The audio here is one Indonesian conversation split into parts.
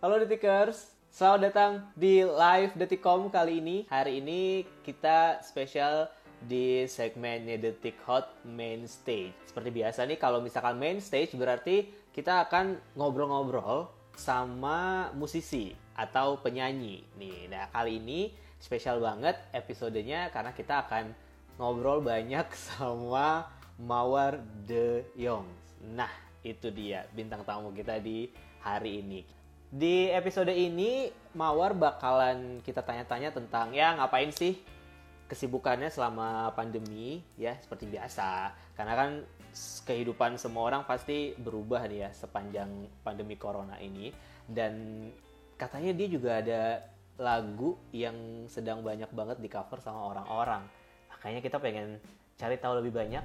Halo Detikers, selamat datang di live Detikom kali ini. Hari ini kita spesial di segmennya Detik Hot Main Stage. Seperti biasa nih, kalau misalkan main stage berarti kita akan ngobrol-ngobrol sama musisi atau penyanyi. Nih, nah kali ini spesial banget episodenya karena kita akan ngobrol banyak sama Mawar De Jong. Nah, itu dia bintang tamu kita di hari ini. Di episode ini Mawar bakalan kita tanya-tanya tentang ya ngapain sih kesibukannya selama pandemi ya seperti biasa. Karena kan kehidupan semua orang pasti berubah nih ya sepanjang pandemi corona ini dan katanya dia juga ada lagu yang sedang banyak banget di cover sama orang-orang. Makanya kita pengen cari tahu lebih banyak.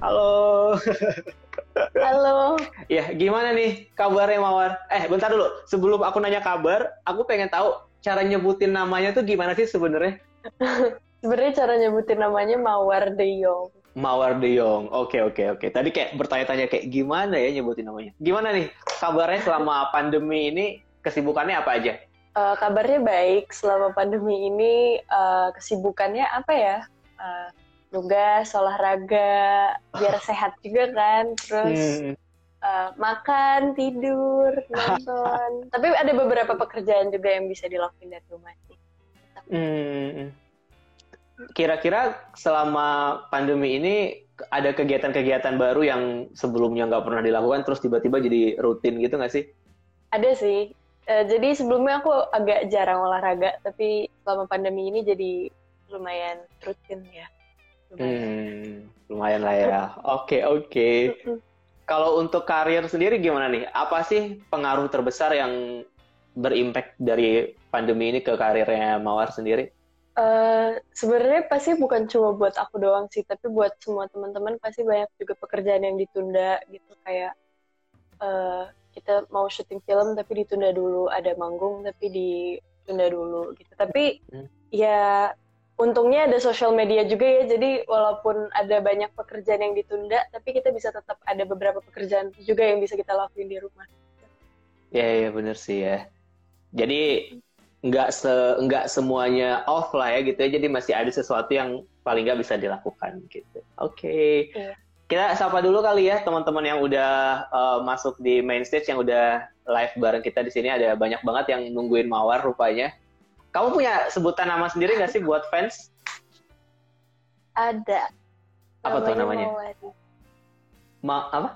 Halo. Halo. Ya, gimana nih kabarnya Mawar? Eh, bentar dulu. Sebelum aku nanya kabar, aku pengen tahu cara nyebutin namanya tuh gimana sih sebenarnya? Sebenarnya cara nyebutin namanya Mawar De Jong. Mawar De Jong. Oke, oke, oke. Tadi kayak bertanya-tanya kayak gimana ya nyebutin namanya? Gimana nih kabarnya selama pandemi ini? Kesibukannya apa aja? Uh, kabarnya baik selama pandemi ini. Uh, kesibukannya apa ya? Uh, tugas olahraga biar sehat juga kan terus hmm. uh, makan tidur nonton. Tapi ada beberapa pekerjaan juga yang bisa dilakuin dari rumah sih. Hmm. kira-kira selama pandemi ini ada kegiatan-kegiatan baru yang sebelumnya nggak pernah dilakukan terus tiba-tiba jadi rutin gitu nggak sih? Ada sih. Uh, jadi sebelumnya aku agak jarang olahraga tapi selama pandemi ini jadi lumayan rutin ya lumayan. Hmm, lumayan lah ya. Oke, oke. Okay, okay. Kalau untuk karir sendiri gimana nih? Apa sih pengaruh terbesar yang berimpact dari pandemi ini ke karirnya Mawar sendiri? Uh, sebenarnya pasti bukan cuma buat aku doang sih, tapi buat semua teman-teman pasti banyak juga pekerjaan yang ditunda gitu kayak uh, kita mau syuting film tapi ditunda dulu, ada manggung tapi ditunda dulu gitu. Tapi hmm. ya untungnya ada sosial media juga ya jadi walaupun ada banyak pekerjaan yang ditunda tapi kita bisa tetap ada beberapa pekerjaan juga yang bisa kita lakuin di rumah ya ya bener sih ya jadi nggak se nggak semuanya off lah ya gitu ya jadi masih ada sesuatu yang paling nggak bisa dilakukan gitu oke okay. iya. kita sapa dulu kali ya teman-teman yang udah uh, masuk di main stage yang udah live bareng kita di sini ada banyak banget yang nungguin mawar rupanya kamu punya sebutan nama sendiri nggak sih buat fans? Ada. Apa namanya tuh namanya? Mawari. Ma apa?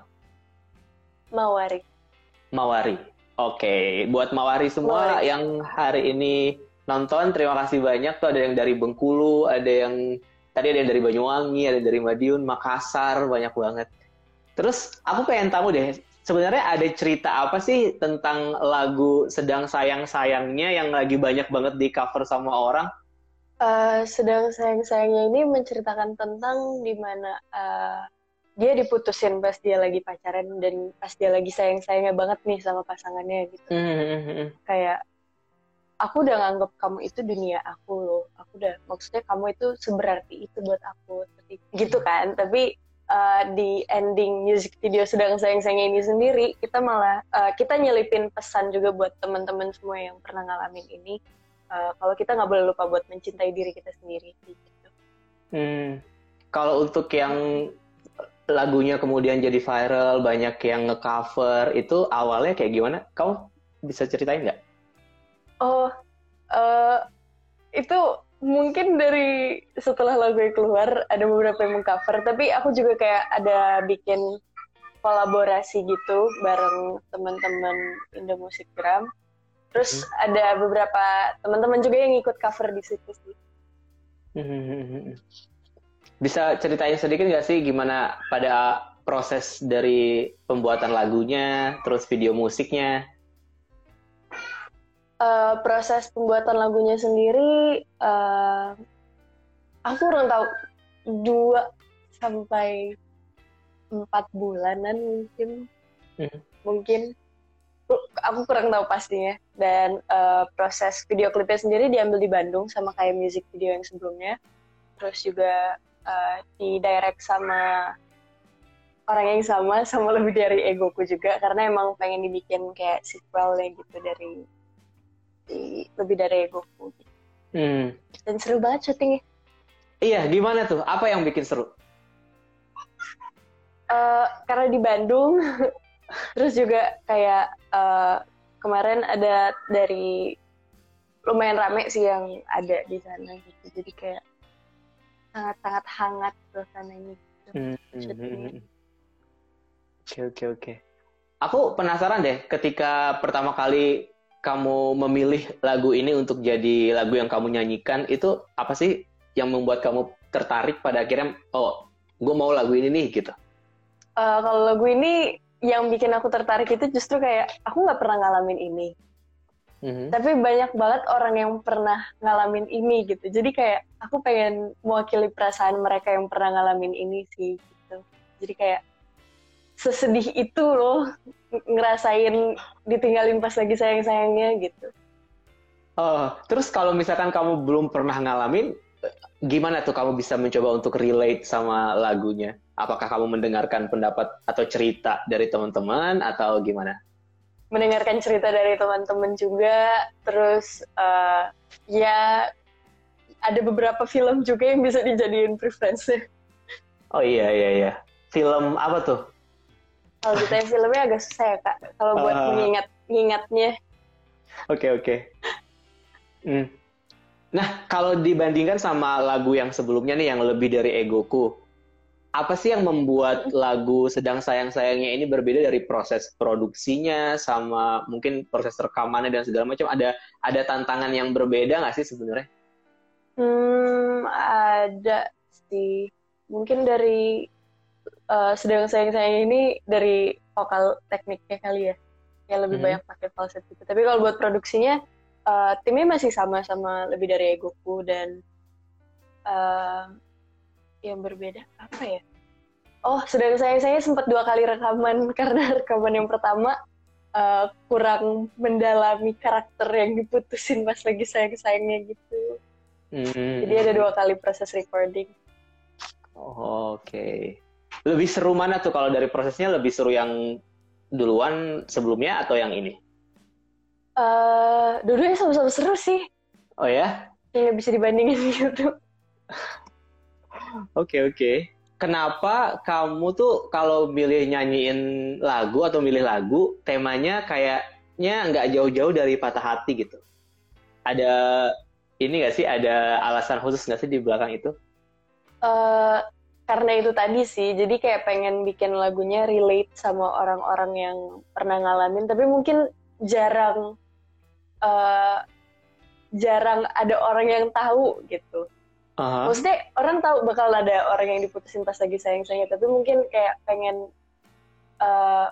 Mawari. Mawari. Oke, okay. buat Mawari semua Mawari. yang hari ini nonton, terima kasih banyak tuh ada yang dari Bengkulu, ada yang tadi ada yang dari Banyuwangi, ada dari Madiun, Makassar, banyak banget. Terus aku pengen tahu deh, sebenarnya ada cerita apa sih tentang lagu sedang sayang sayangnya yang lagi banyak banget di cover sama orang? Uh, sedang sayang sayangnya ini menceritakan tentang di mana uh, dia diputusin pas dia lagi pacaran dan pas dia lagi sayang sayangnya banget nih sama pasangannya gitu. Mm-hmm. Kayak aku udah nganggap kamu itu dunia aku loh. Aku udah maksudnya kamu itu seberarti itu buat aku. Gitu kan. Tapi uh, di ending music video sedang sayang-sayang ini sendiri kita malah uh, kita nyelipin pesan juga buat teman-teman semua yang pernah ngalamin ini uh, kalau kita nggak boleh lupa buat mencintai diri kita sendiri gitu. Hmm. Kalau untuk yang lagunya kemudian jadi viral banyak yang ngecover itu awalnya kayak gimana? Kau bisa ceritain nggak? Oh, uh, itu mungkin dari setelah lagu yang keluar ada beberapa yang mengcover tapi aku juga kayak ada bikin kolaborasi gitu bareng teman-teman Indo Music Gram terus hmm. ada beberapa teman-teman juga yang ikut cover di situ sih hmm. bisa ceritain sedikit nggak sih gimana pada proses dari pembuatan lagunya terus video musiknya uh, proses pembuatan lagunya sendiri uh, aku kurang tahu dua sampai empat bulanan mungkin. Hmm. mungkin. Aku kurang tahu pastinya. Dan uh, proses video klipnya sendiri diambil di Bandung sama kayak music video yang sebelumnya. Terus juga uh, di direct sama orang yang sama sama lebih dari egoku juga. Karena emang pengen dibikin kayak sequelnya gitu dari di, lebih dari gitu. Hmm. dan seru banget syutingnya Iya, gimana tuh? Apa yang bikin seru? uh, karena di Bandung terus juga kayak uh, kemarin ada dari lumayan rame sih yang ada di sana gitu jadi kayak sangat sangat hangat suasananya gitu. Hmm, hmm, hmm, Oke oke oke. Aku penasaran deh ketika pertama kali kamu memilih lagu ini untuk jadi lagu yang kamu nyanyikan itu apa sih yang membuat kamu tertarik pada akhirnya oh gue mau lagu ini nih gitu. Uh, kalau lagu ini yang bikin aku tertarik itu justru kayak aku nggak pernah ngalamin ini. Mm-hmm. Tapi banyak banget orang yang pernah ngalamin ini gitu. Jadi kayak aku pengen mewakili perasaan mereka yang pernah ngalamin ini sih gitu. Jadi kayak sesedih itu loh ngerasain ditinggalin pas lagi sayang-sayangnya gitu. Oh, terus kalau misalkan kamu belum pernah ngalamin, gimana tuh kamu bisa mencoba untuk relate sama lagunya? Apakah kamu mendengarkan pendapat atau cerita dari teman-teman atau gimana? Mendengarkan cerita dari teman-teman juga, terus uh, ya ada beberapa film juga yang bisa dijadiin preference. Oh iya iya iya. Film apa tuh? Kalau kita filmnya agak susah ya kak. Kalau buat uh, mengingat mengingatnya. Oke okay, oke. Okay. Hmm. Nah kalau dibandingkan sama lagu yang sebelumnya nih yang lebih dari egoku, apa sih yang membuat lagu sedang sayang sayangnya ini berbeda dari proses produksinya sama mungkin proses rekamannya dan segala macam ada ada tantangan yang berbeda nggak sih sebenarnya? Hmm ada sih mungkin dari uh, sedang sayang-sayang ini dari vokal tekniknya kali ya. Yang lebih hmm. banyak pakai falset gitu. Tapi kalau buat produksinya uh, timnya masih sama sama lebih dari egoku dan uh, yang berbeda apa ya? Oh sedang sayang-sayang sempat dua kali rekaman karena rekaman yang pertama uh, kurang mendalami karakter yang diputusin pas lagi sayang-sayangnya gitu. Hmm. jadi ada dua kali proses recording. Oh, oke. okay lebih seru mana tuh kalau dari prosesnya lebih seru yang duluan sebelumnya atau yang ini? Uh, dua-duanya sama-sama seru sih. Oh ya? Iya bisa dibandingin gitu. Oke oke. Okay, okay. Kenapa kamu tuh kalau milih nyanyiin lagu atau milih lagu temanya kayaknya nggak jauh-jauh dari patah hati gitu? Ada ini nggak sih? Ada alasan khusus nggak sih di belakang itu? Uh, karena itu tadi sih. Jadi kayak pengen bikin lagunya relate sama orang-orang yang pernah ngalamin. Tapi mungkin jarang uh, jarang ada orang yang tahu gitu. Uh-huh. maksudnya orang tahu bakal ada orang yang diputusin pas lagi sayang-sayangnya. Tapi mungkin kayak pengen uh,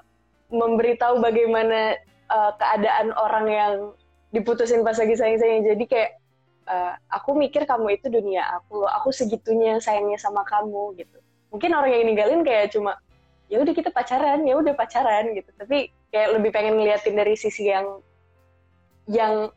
memberitahu bagaimana uh, keadaan orang yang diputusin pas lagi sayang-sayangnya. Jadi kayak uh, aku mikir kamu itu dunia aku loh aku segitunya sayangnya sama kamu gitu. Mungkin orang yang ninggalin kayak cuma ya udah kita pacaran ya udah pacaran gitu. Tapi kayak lebih pengen ngeliatin dari sisi yang yang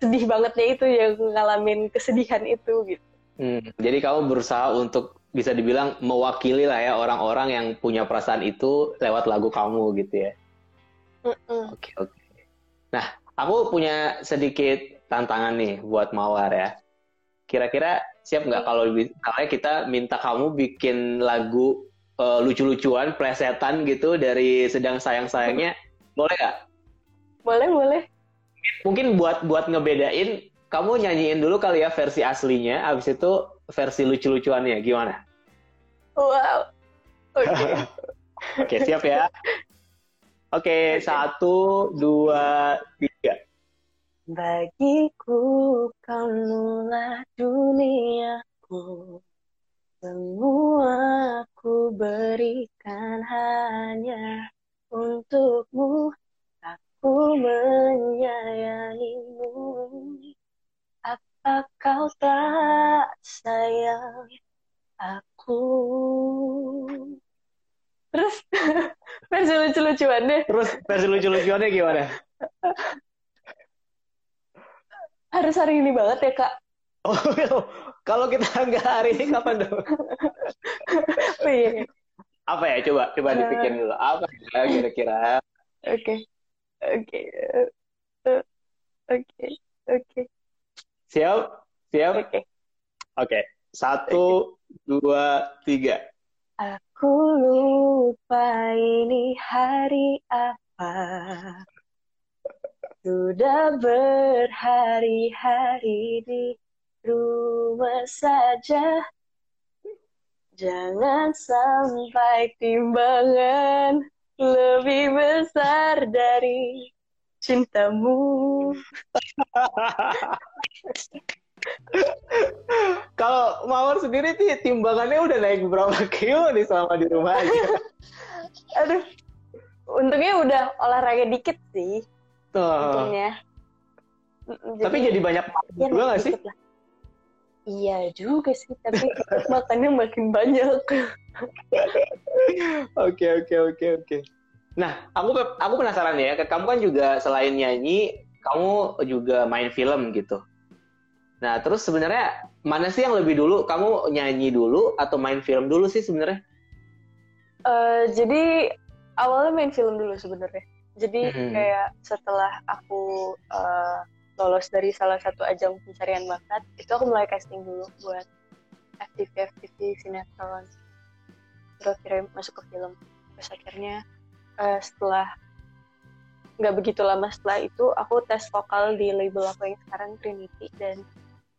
sedih bangetnya itu yang ngalamin kesedihan itu gitu. Hmm, jadi kamu berusaha untuk bisa dibilang mewakili lah ya orang-orang yang punya perasaan itu lewat lagu kamu gitu ya? Oke oke. Okay, okay. nah aku punya sedikit tantangan nih buat Mawar ya. Kira-kira siap nggak kalau kalau kita minta kamu bikin lagu uh, lucu-lucuan, plesetan gitu dari sedang sayang-sayangnya, boleh nggak? Boleh, boleh. Mungkin buat buat ngebedain, kamu nyanyiin dulu kali ya versi aslinya, abis itu versi lucu-lucuannya, gimana? Wow. Oke. Okay. Oke, siap ya. Oke, okay, satu, dua, tiga. Bagiku kamulah duniaku. Semua ku berikan hanya untukmu. Aku menyayangimu Apa kau tak sayang aku? Terus versi lucu-lucuannya? Terus versi lucu-lucuannya gimana? Harus hari ini banget ya kak oh kalau kita nggak hari ini kapan dong oh, iya. Apa ya? Coba coba dipikir dulu. Apa ya kira-kira? Oke. Oke. Eh, oke. Oke. Siap? Siap? Oke. Oke. Satu, dua, tiga. Aku lupa ini hari apa. Sudah berhari-hari di rumah saja. Jangan sampai timbangan lebih besar dari cintamu. Kalau Mawar sendiri sih timbangannya udah naik berapa kilo nih selama di rumah aja? Aduh, untungnya udah olahraga dikit sih. Tuh. Untungnya. Tapi jadi banyak ya, juga gak sih? Lah. Iya juga sih, tapi makannya makin banyak. Oke oke oke oke. Nah, aku aku penasaran ya, kamu kan juga selain nyanyi, kamu juga main film gitu. Nah, terus sebenarnya mana sih yang lebih dulu? Kamu nyanyi dulu atau main film dulu sih sebenarnya? Uh, jadi awalnya main film dulu sebenarnya. Jadi hmm. kayak setelah aku uh, lolos dari salah satu ajang pencarian bakat itu aku mulai casting dulu buat FTV FTV sinetron terus akhirnya masuk ke film terus akhirnya uh, setelah nggak begitu lama setelah itu aku tes vokal di label aku yang sekarang Trinity dan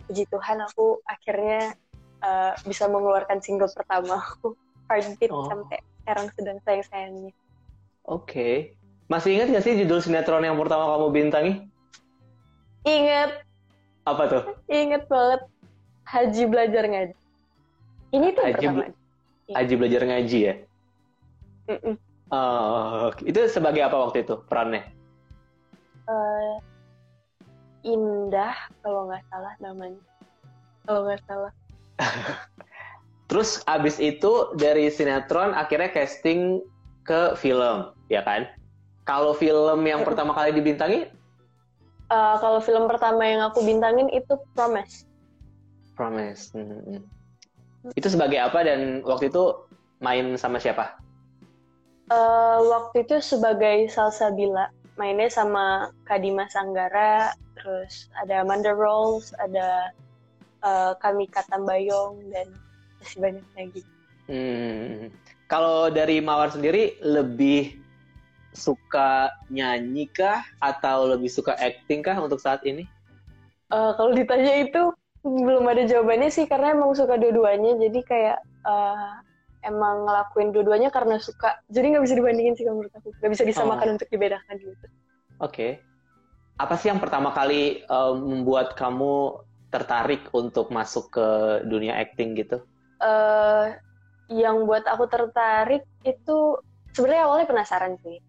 puji Tuhan aku akhirnya uh, bisa mengeluarkan single pertama aku Heartbeat oh. sampai sekarang sedang sayang-sayangnya. Oke. Okay. Masih ingat gak sih judul sinetron yang pertama kamu bintangi? Ingat. Apa tuh? Ingat banget. Haji belajar ngaji. Ini tuh Haji pertama. Haji belajar ngaji ya? Mm -mm. Uh, itu sebagai apa waktu itu perannya? Uh, Indah kalau nggak salah namanya. Kalau nggak salah. Terus abis itu dari sinetron akhirnya casting ke film, ya kan? Kalau film yang pertama kali dibintangi uh, kalau film pertama yang aku bintangin itu Promise. Promise. Hmm. Itu sebagai apa dan waktu itu main sama siapa? Uh, waktu itu sebagai Salsabila. Mainnya sama Kadima Sanggara, terus ada Amanda Rolls, ada uh, Kami Katambayong, dan masih banyak lagi. Hmm. Kalau dari Mawar sendiri lebih suka nyanyi kah atau lebih suka acting kah untuk saat ini? Uh, kalau ditanya itu belum ada jawabannya sih karena emang suka dua-duanya jadi kayak uh, emang ngelakuin dua-duanya karena suka jadi nggak bisa dibandingin sih menurut aku nggak bisa disamakan oh. untuk dibedakan gitu. Oke, okay. apa sih yang pertama kali uh, membuat kamu tertarik untuk masuk ke dunia acting gitu? Uh, yang buat aku tertarik itu sebenarnya awalnya penasaran sih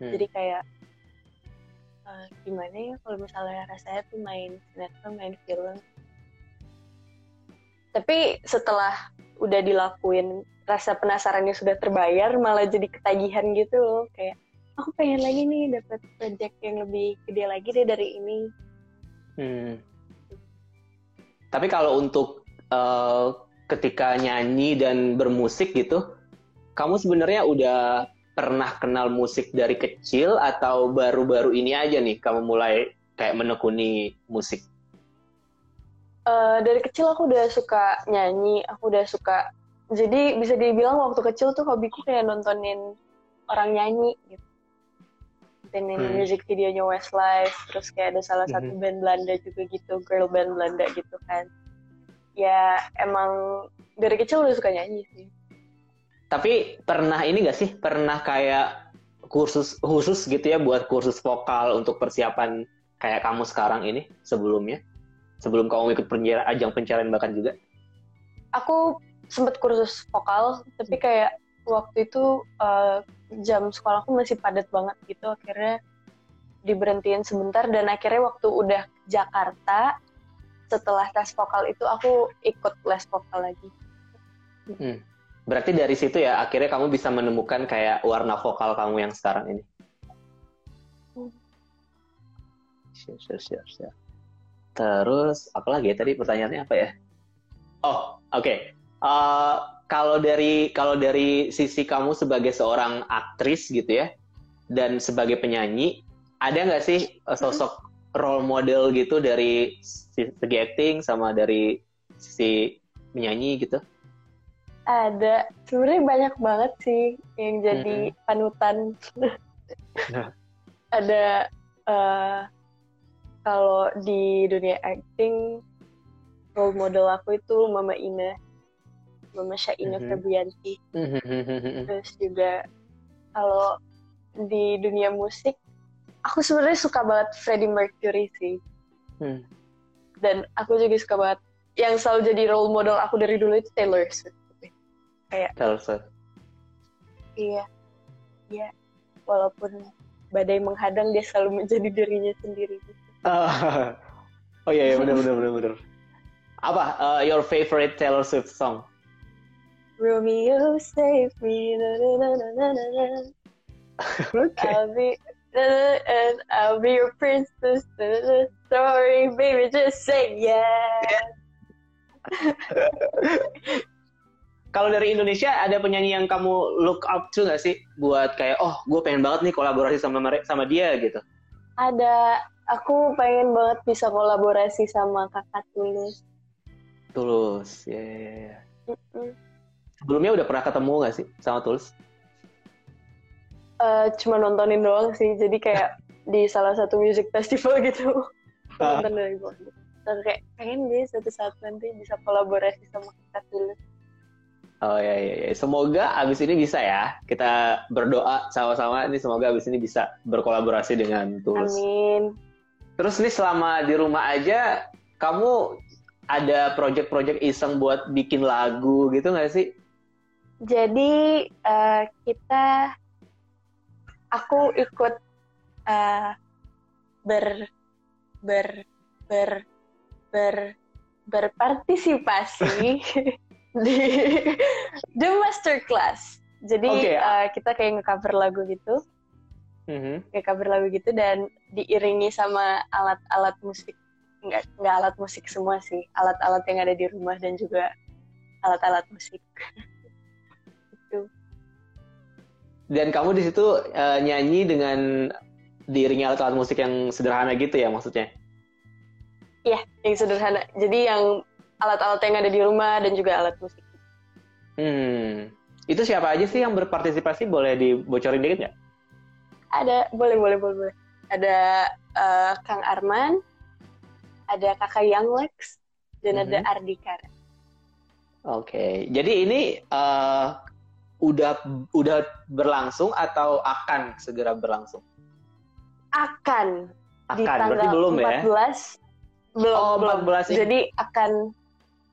hmm. jadi kayak uh, gimana ya kalau misalnya rasanya tuh main sinetron main film tapi setelah udah dilakuin rasa penasarannya sudah terbayar malah jadi ketagihan gitu loh kayak aku pengen lagi nih dapat project yang lebih gede lagi deh dari ini hmm. tapi kalau untuk uh, ketika nyanyi dan bermusik gitu kamu sebenarnya udah pernah kenal musik dari kecil atau baru-baru ini aja nih kamu mulai kayak menekuni musik? Uh, dari kecil aku udah suka nyanyi, aku udah suka. Jadi bisa dibilang waktu kecil tuh hobiku kayak nontonin orang nyanyi gitu. Nontonin hmm. music videonya Westlife, terus kayak ada salah satu hmm. band Belanda juga gitu, girl band Belanda gitu kan. Ya emang dari kecil udah suka nyanyi sih. Tapi pernah ini gak sih? Pernah kayak kursus khusus gitu ya buat kursus vokal untuk persiapan kayak kamu sekarang ini sebelumnya? Sebelum kamu ikut penjara, ajang pencarian bahkan juga? Aku sempat kursus vokal, tapi kayak waktu itu uh, jam sekolahku masih padat banget gitu. Akhirnya diberhentiin sebentar dan akhirnya waktu udah Jakarta setelah tes vokal itu aku ikut les vokal lagi. Hmm. Berarti dari situ ya akhirnya kamu bisa menemukan kayak warna vokal kamu yang sekarang ini. Share, share, share, share. Terus apa lagi ya tadi pertanyaannya apa ya? Oh, oke. Okay. Uh, kalau dari kalau dari sisi kamu sebagai seorang aktris gitu ya dan sebagai penyanyi ada nggak sih uh, sosok role model gitu dari segi acting sama dari sisi menyanyi gitu? Ada, sebenarnya banyak banget sih yang jadi mm -hmm. panutan. ada uh, kalau di dunia acting role model aku itu Mama Ina, Mama Syaina mm -hmm. Febrianti. Mm -hmm. Terus juga kalau di dunia musik, aku sebenarnya suka banget Freddie Mercury sih. Mm. Dan aku juga suka banget yang selalu jadi role model aku dari dulu itu Taylor Swift. Kayak Taylor Swift. Iya. Iya. Walaupun badai menghadang dia selalu menjadi dirinya sendiri gitu. Uh, oh iya, iya benar benar benar benar. Apa uh, your favorite Taylor Swift song? Romeo save me. Na, na, na, na, na, na. okay. I'll be and I'll be your princess. Sorry, baby, just say yeah. Kalau dari Indonesia ada penyanyi yang kamu look up to nggak sih buat kayak oh gue pengen banget nih kolaborasi sama sama dia gitu? Ada, aku pengen banget bisa kolaborasi sama kakak Tulus. Tulus, ya. Yeah, yeah, yeah. Sebelumnya udah pernah ketemu gak sih sama Tulus? Uh, cuma nontonin doang sih, jadi kayak di salah satu music festival gitu. Uh. Nonton dari gue. Terus kayak pengen deh suatu saat nanti bisa kolaborasi sama kita Tulus. Oh ya, ya, ya. Semoga abis ini bisa ya. Kita berdoa sama-sama ini semoga abis ini bisa berkolaborasi dengan Tulus. Amin. Terus nih selama di rumah aja, kamu ada project-project iseng buat bikin lagu gitu nggak sih? Jadi uh, kita, aku ikut uh, ber ber ber ber berpartisipasi di The Masterclass. Jadi okay. uh, kita kayak ngecover lagu gitu, mm-hmm. ngecover lagu gitu dan diiringi sama alat-alat musik. Nggak nggak alat musik semua sih. Alat-alat yang ada di rumah dan juga alat-alat musik. Itu dan kamu di situ uh, nyanyi dengan diiringi alat-alat musik yang sederhana gitu ya maksudnya? Iya yang sederhana. Jadi yang alat-alat yang ada di rumah dan juga alat musik hmm itu siapa aja sih yang berpartisipasi boleh dibocorin dikit nggak ada boleh boleh boleh boleh ada uh, Kang Arman ada kakak Young Lex dan mm -hmm. ada mhm. Ardika. Oke, okay. jadi ini uh, udah udah berlangsung atau akan segera berlangsung? Akan. Akan, di tanggal berarti belum 14, ya? Belum, oh, belum. 14 ini. Jadi akan,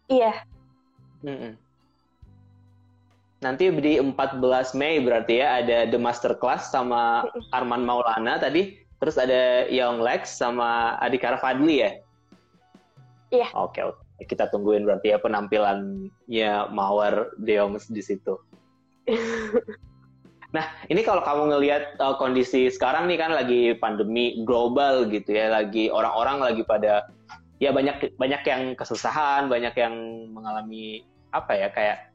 iya. Mm -mm. Nanti di 14 Mei berarti ya ada The Masterclass sama Arman Maulana tadi, terus ada Young Lex sama Adikara Fadli ya? Iya. Oke, oke. Kita tungguin berarti ya penampilannya Mawar Deongs di situ. nah, ini kalau kamu ngelihat uh, kondisi sekarang nih kan lagi pandemi global gitu ya, lagi orang-orang lagi pada ya banyak banyak yang kesusahan, banyak yang mengalami apa ya kayak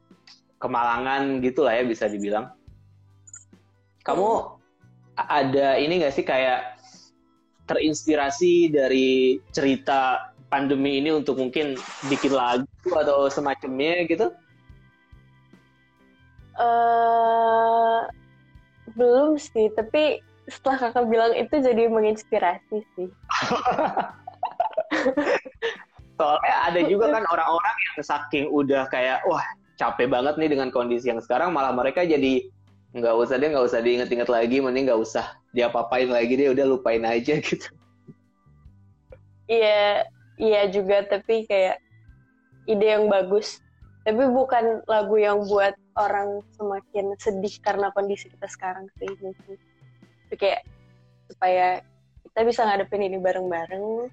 kemalangan gitu lah ya bisa dibilang. Kamu ada ini nggak sih kayak terinspirasi dari cerita pandemi ini untuk mungkin bikin lagu atau semacamnya gitu? Uh, belum sih, tapi setelah kakak bilang itu jadi menginspirasi sih. Soalnya ada juga kan orang-orang yang saking udah kayak wah capek banget nih dengan kondisi yang sekarang malah mereka jadi nggak usah deh nggak usah diinget-inget lagi mending nggak usah diapa-apain lagi deh udah lupain aja gitu. Iya, iya juga tapi kayak ide yang bagus tapi bukan lagu yang buat orang semakin sedih karena kondisi kita sekarang sih gitu. Tapi kayak supaya kita bisa ngadepin ini bareng-bareng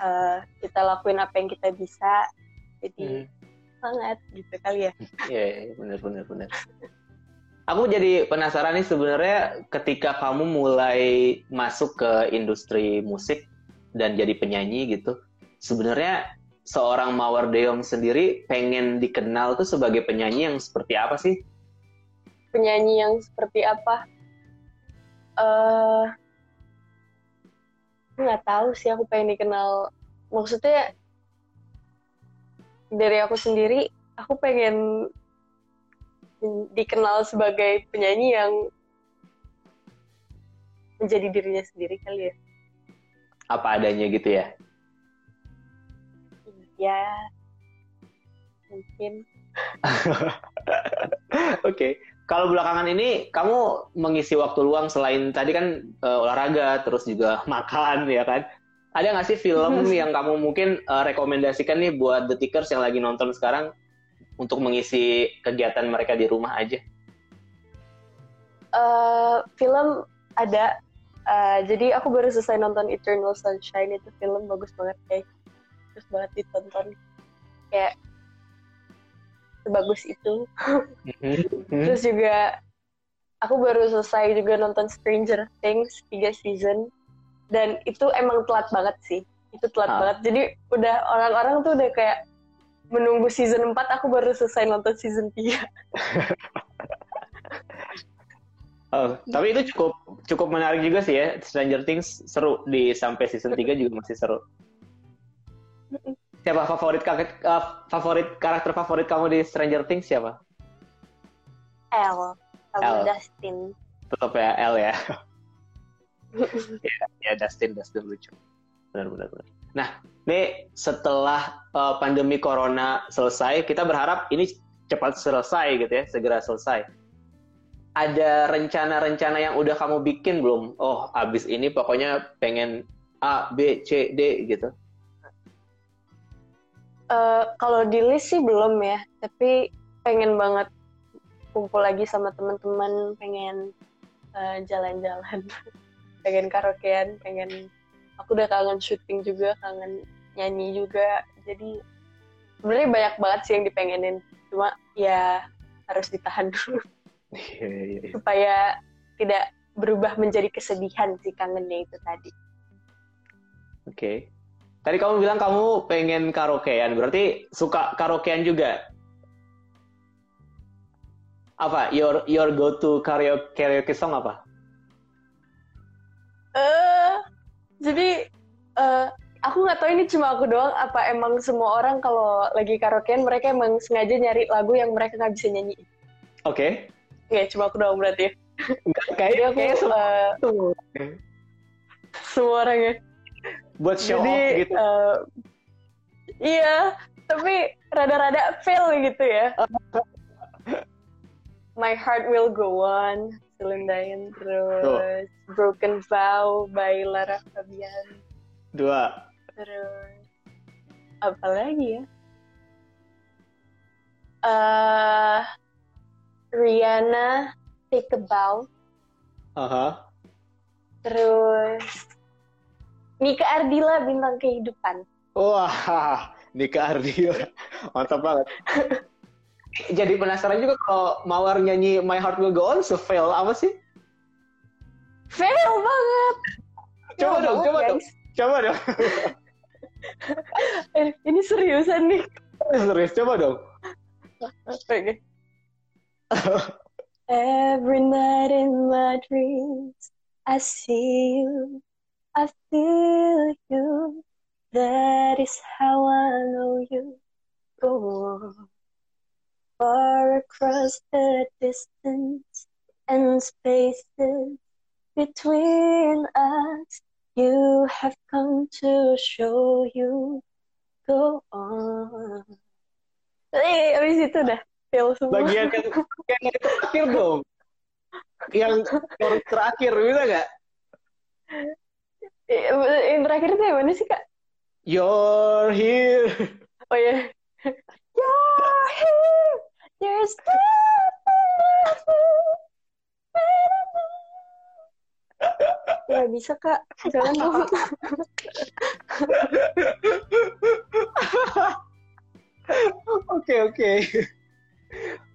uh, kita lakuin apa yang kita bisa jadi hmm. semangat gitu kali ya iya yeah, benar benar benar aku jadi penasaran nih sebenarnya ketika kamu mulai masuk ke industri musik dan jadi penyanyi gitu sebenarnya seorang Mawar Deong sendiri pengen dikenal tuh sebagai penyanyi yang seperti apa sih? Penyanyi yang seperti apa? Eh, uh, nggak tahu sih aku pengen dikenal. Maksudnya dari aku sendiri, aku pengen dikenal sebagai penyanyi yang menjadi dirinya sendiri kali ya. Apa adanya gitu ya? Ya, mungkin. Oke, okay. kalau belakangan ini kamu mengisi waktu luang selain tadi kan uh, olahraga, terus juga makan ya kan? Ada nggak sih film yang kamu mungkin uh, rekomendasikan nih buat detikers yang lagi nonton sekarang untuk mengisi kegiatan mereka di rumah aja? Uh, film ada uh, jadi aku baru selesai nonton Eternal Sunshine itu film bagus banget kayak bagus banget ditonton kayak sebagus itu mm-hmm. terus juga aku baru selesai juga nonton Stranger Things tiga season dan itu emang telat banget sih itu telat ah. banget jadi udah orang-orang tuh udah kayak menunggu season 4 aku baru selesai nonton season 3 Oh, tapi itu cukup cukup menarik juga sih ya. Stranger Things seru di sampai season 3 juga masih seru. Siapa favorit karakter uh, favorit karakter favorit kamu di Stranger Things siapa? L sama Dustin. Tetap ya L ya. ya, ya Dustin Dustin lucu. Benar benar benar. Nah, nih setelah uh, pandemi corona selesai, kita berharap ini cepat selesai gitu ya, segera selesai ada rencana-rencana yang udah kamu bikin belum? Oh, abis ini pokoknya pengen A, B, C, D gitu. Uh, kalau di list sih belum ya, tapi pengen banget kumpul lagi sama teman-teman, pengen uh, jalan-jalan, pengen karaokean, pengen aku udah kangen syuting juga, kangen nyanyi juga. Jadi sebenarnya banyak banget sih yang dipengenin, cuma ya harus ditahan dulu. Iya, iya, iya. supaya tidak berubah menjadi kesedihan si kangennya itu tadi. Oke. Okay. Tadi kamu bilang kamu pengen karaokean, berarti suka karaokean juga? Apa? Your your go to karaoke karaoke song apa? Eh, uh, jadi uh, aku nggak tahu ini cuma aku doang. Apa emang semua orang kalau lagi karaokean mereka emang sengaja nyari lagu yang mereka nggak bisa nyanyi? Oke. Okay. Oke, cuma aku doang berarti. Kayaknya aku kayak semua, uh, semua orang ya. Buat show Jadi, off gitu. Uh, iya, tapi rada-rada fail gitu ya. My Heart Will Go On, Celine Dion, terus Tuh. Broken Vow by Lara Fabian. Dua. Terus apa lagi ya? Uh, Rihanna Take a Bow. Uh -huh. Terus Nika Ardila bintang kehidupan. Wah, Nika Ardila. Mantap banget. Jadi penasaran juga kalau Mawar nyanyi My Heart Will Go On, se-fail apa sih? Fail banget. Coba dong, coba dong. Coba dong. eh, ini seriusan nih. Serius, coba dong. Oke. Every night in my dreams, I see you, I feel you. That is how I know you go far across the distance and spaces between us. You have come to show you go on. Eh, habis itu dah. fail semua. Bagian yang, yang terakhir dong. Yang terakhir bisa nggak? Yang terakhir itu yang mana sih kak? You're here. Oh ya. Yeah. You're here. You're still Ya bisa kak, jangan dong. Oke oke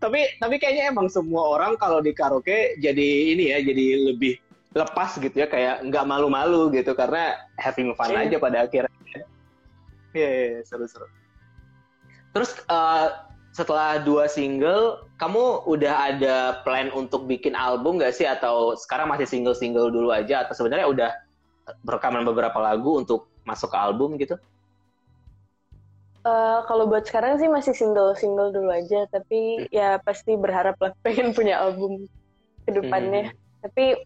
tapi tapi kayaknya emang semua orang kalau di karaoke jadi ini ya jadi lebih lepas gitu ya kayak nggak malu-malu gitu karena having fun yeah. aja pada akhirnya. Iya, yeah, yeah, seru-seru. terus uh, setelah dua single, kamu udah ada plan untuk bikin album gak sih? Atau sekarang masih single-single dulu aja? Atau sebenarnya udah berekaman beberapa lagu untuk masuk ke album gitu? Uh, kalau buat sekarang sih masih single-single dulu aja, tapi ya pasti berharap lah pengen punya album ke depannya. Hmm. Tapi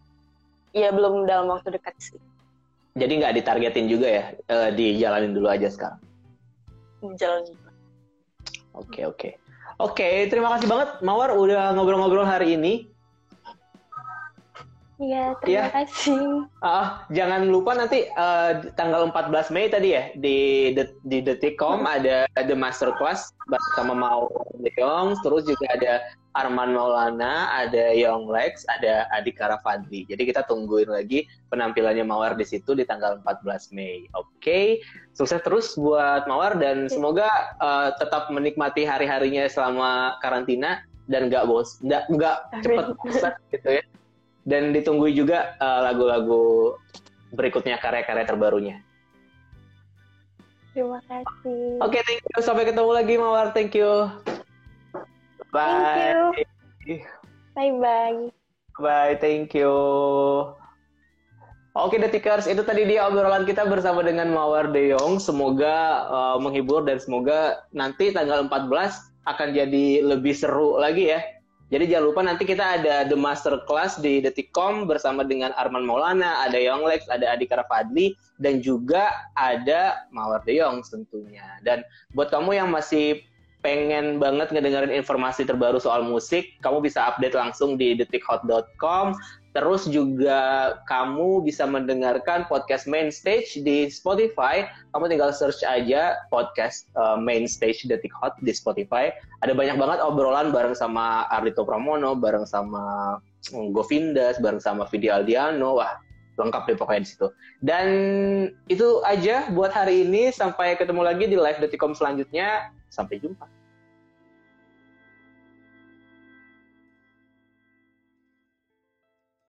ya belum dalam waktu dekat sih. Jadi nggak ditargetin juga ya, uh, dijalanin dulu aja sekarang? Jalanin Oke oke. Oke, terima kasih banget Mawar udah ngobrol-ngobrol hari ini. Iya, terima ya. kasih. Uh, jangan lupa nanti uh, tanggal 14 Mei tadi ya di di Detikcom hmm. ada The Masterclass bersama Mau Leong, terus juga ada Arman Maulana, ada Young Lex, ada Adi Karafadli. Jadi kita tungguin lagi penampilannya Mawar di situ di tanggal 14 Mei. Oke, okay. sukses terus buat Mawar dan semoga uh, tetap menikmati hari-harinya selama karantina dan nggak bos, nggak nggak cepet bosan gitu ya dan ditunggu juga uh, lagu-lagu berikutnya karya-karya terbarunya. Terima kasih. Oke, okay, thank you. Sampai ketemu lagi Mawar. Thank you. Bye. Thank you. Bye bye. Bye, thank you. Oke Detikers, itu tadi dia obrolan kita bersama dengan Mawar Deyong. Semoga uh, menghibur dan semoga nanti tanggal 14 akan jadi lebih seru lagi ya jadi jangan lupa nanti kita ada The Master Class di Detikcom bersama dengan Arman Maulana, ada Young Lex, ada Adi Karafadli, dan juga ada Mawar De Jong tentunya. Dan buat kamu yang masih pengen banget ngedengerin informasi terbaru soal musik, kamu bisa update langsung di detikhot.com Terus juga kamu bisa mendengarkan podcast Main Stage di Spotify. Kamu tinggal search aja podcast uh, Main Stage Detik Hot di Spotify. Ada banyak banget obrolan bareng sama Ardito Pramono, bareng sama mm, Govindas, bareng sama Vidi Aldiano. Wah, lengkap deh pokoknya di situ. Dan itu aja buat hari ini. Sampai ketemu lagi di live Detikom selanjutnya. Sampai jumpa.